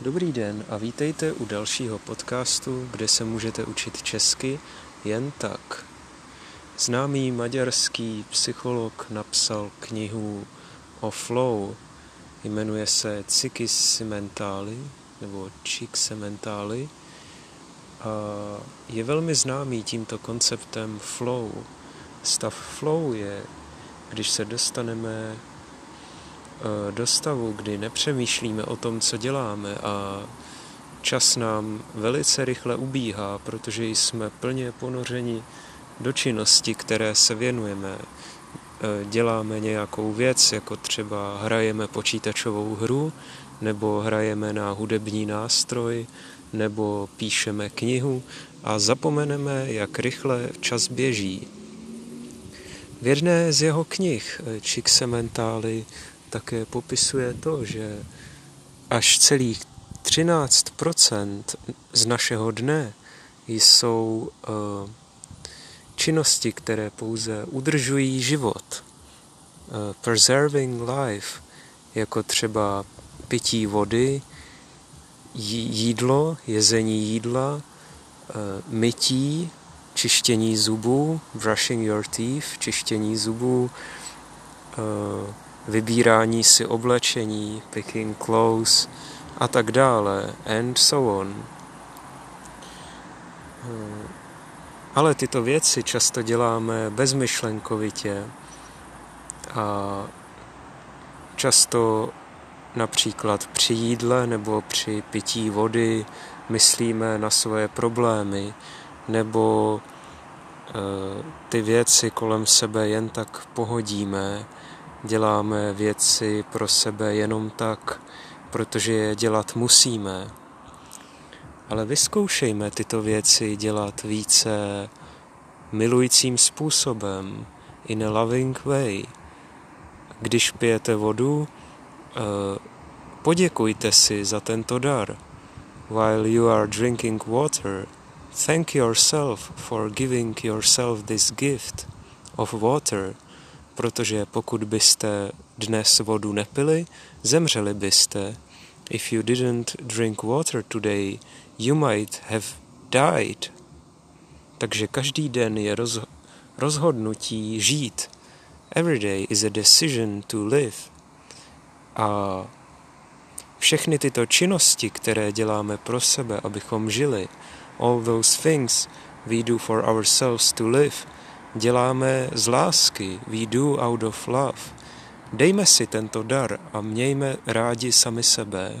Dobrý den a vítejte u dalšího podcastu, kde se můžete učit česky jen tak. Známý maďarský psycholog napsal knihu o flow, jmenuje se Csikszentmihalyi nebo Csikszentmihalyi a je velmi známý tímto konceptem flow. Stav flow je, když se dostaneme do stavu, kdy nepřemýšlíme o tom, co děláme a čas nám velice rychle ubíhá, protože jsme plně ponořeni do činnosti, které se věnujeme. Eh, děláme nějakou věc, jako třeba hrajeme počítačovou hru, nebo hrajeme na hudební nástroj, nebo píšeme knihu a zapomeneme, jak rychle čas běží. V jedné z jeho knih Csikszentmihalyi také popisuje to, že až celých 13% z našeho dne jsou uh, činnosti, které pouze udržují život. Uh, preserving life, jako třeba pití vody, jídlo, jezení jídla, uh, mytí, čištění zubů, brushing your teeth, čištění zubů, vybírání si oblečení, picking clothes a tak dále, and so on. Hmm. Ale tyto věci často děláme bezmyšlenkovitě a často například při jídle nebo při pití vody myslíme na svoje problémy nebo e, ty věci kolem sebe jen tak pohodíme děláme věci pro sebe jenom tak, protože je dělat musíme. Ale vyzkoušejme tyto věci dělat více milujícím způsobem, in a loving way. Když pijete vodu, eh, poděkujte si za tento dar. While you are drinking water, thank yourself for giving yourself this gift of water – protože pokud byste dnes vodu nepili, zemřeli byste. If you didn't drink water today, you might have died. Takže každý den je roz, rozhodnutí žít. Every day is a decision to live. A všechny tyto činnosti, které děláme pro sebe, abychom žili, all those things we do for ourselves to live, děláme z lásky, we do out of love. Dejme si tento dar a mějme rádi sami sebe.